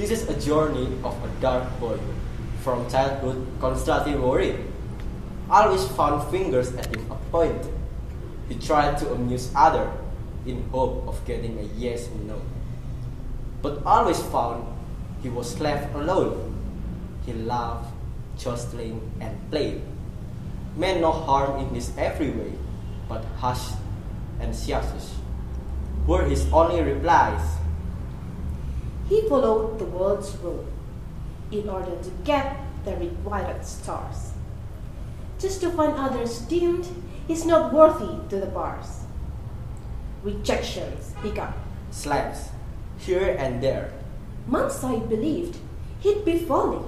This is a journey of a dark boy from childhood constantly worried. Always found fingers at him point. He tried to amuse others in hope of getting a yes or no. But always found he was left alone. He laughed, jostling, and played. Meant no harm in his every way, but hush and shush were his only replies. He followed the world's rule in order to get the required stars. Just to find others deemed he's not worthy to the bars. Rejections he got. Slaps here and there. Mansai believed he'd be falling.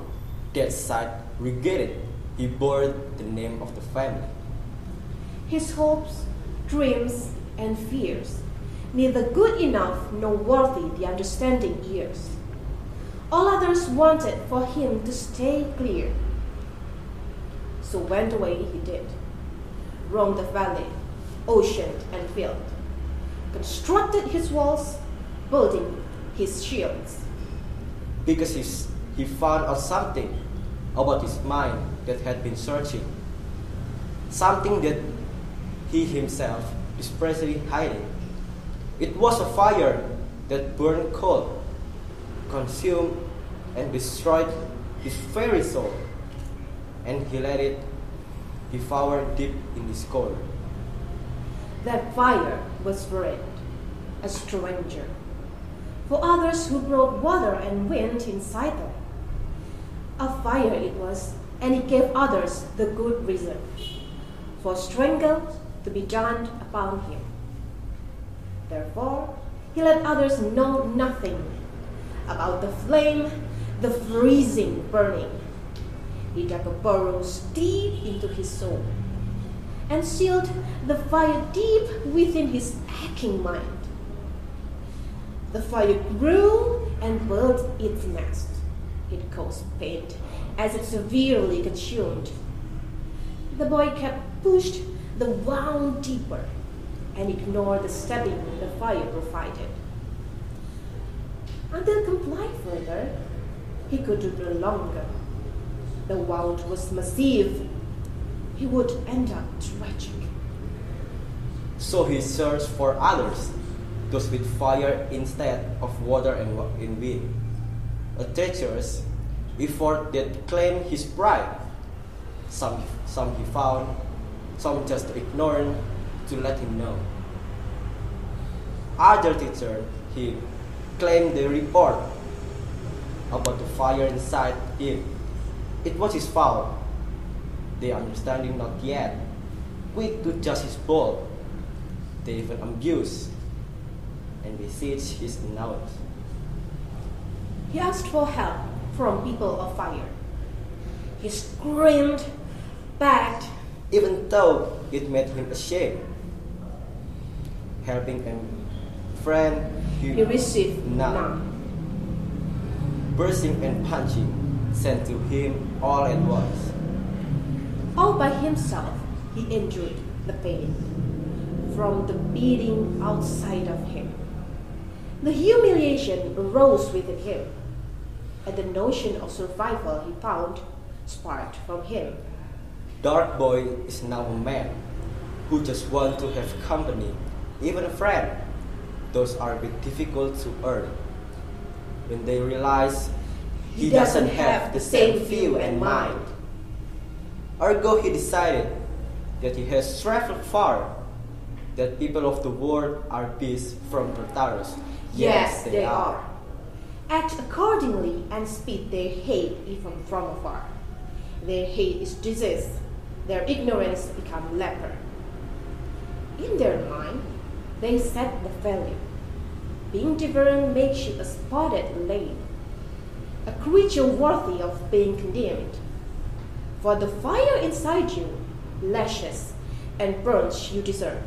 That side regretted he bore the name of the family. His hopes, dreams, and fears neither good enough nor worthy the understanding ears. All others wanted for him to stay clear. So went away he did, roamed the valley, ocean, and field, constructed his walls, building his shields. Because he's, he found out something about his mind that had been searching, something that he himself desperately hiding. It was a fire that burned cold, consumed and destroyed his very soul, and he let it devour deep in his core. That fire was red, a stranger, for others who brought water and wind inside them. A fire it was, and it gave others the good reason for strangle to be done upon him. Therefore, he let others know nothing about the flame, the freezing burning. He dug a burrow deep into his soul and sealed the fire deep within his aching mind. The fire grew and built its nest. It caused pain as it severely consumed. The boy kept pushed the wound deeper and ignore the stabbing the fire provided. Until comply further, he could do no longer. The wound was massive. He would end up tragic. So he searched for others, those with fire instead of water and in wind. A treacherous effort that claimed his pride. Some, some he found, some just ignored to let him know. Other teacher, he claimed the report about the fire inside him. It was his fault. The understanding not yet. Quick to judge his fault. They even abuse and besiege his knowledge. He asked for help from people of fire. He screamed, begged, even though it made him ashamed. Helping a friend, he, he received none. none. Bursting and punching sent to him all at once. All by himself, he endured the pain from the beating outside of him. The humiliation arose within him, and the notion of survival he found sparked from him. Dark Boy is now a man who just wants to have company, even a friend. Those are a bit difficult to earn. When they realize he, doesn't have the same view and mind. Ergo, he decided that he has traveled far, that people of the world are beasts from Tartarus. Yes, they are. Act accordingly and speed their hate even from afar. Their hate is disease, their ignorance become leper. In their mind, they set the value. Being different makes you a spotted lame, a creature worthy of being condemned. For the fire inside you lashes and burns you deserve.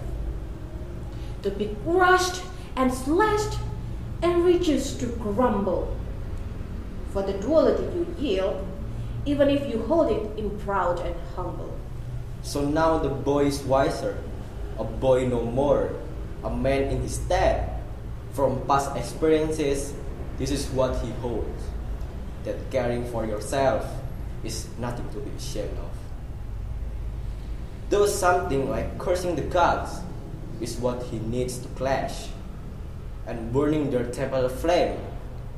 To be crushed and slashed and reaches to grumble. For the duality you yield, even if you hold it in proud and humble. So now the boy is wiser, a boy no more, a man in his stead. From past experiences, this is what he holds. that caring for yourself is nothing to be ashamed of. Though something like cursing the gods is what he needs to clash, and burning their temple flame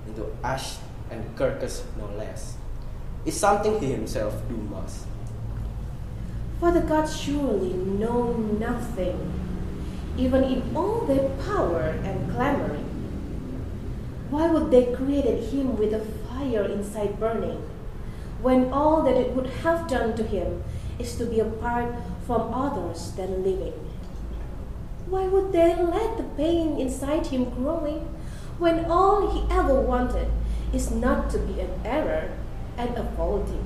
into ash and carcass no less, is something he himself do must. For the gods surely know nothing, even in all their power and clamoring. Why would they created him with a fire inside burning, when all that it would have done to him is to be apart from others than living? Why would they let the pain inside him growing, when all he ever wanted is not to be an error and a faulty?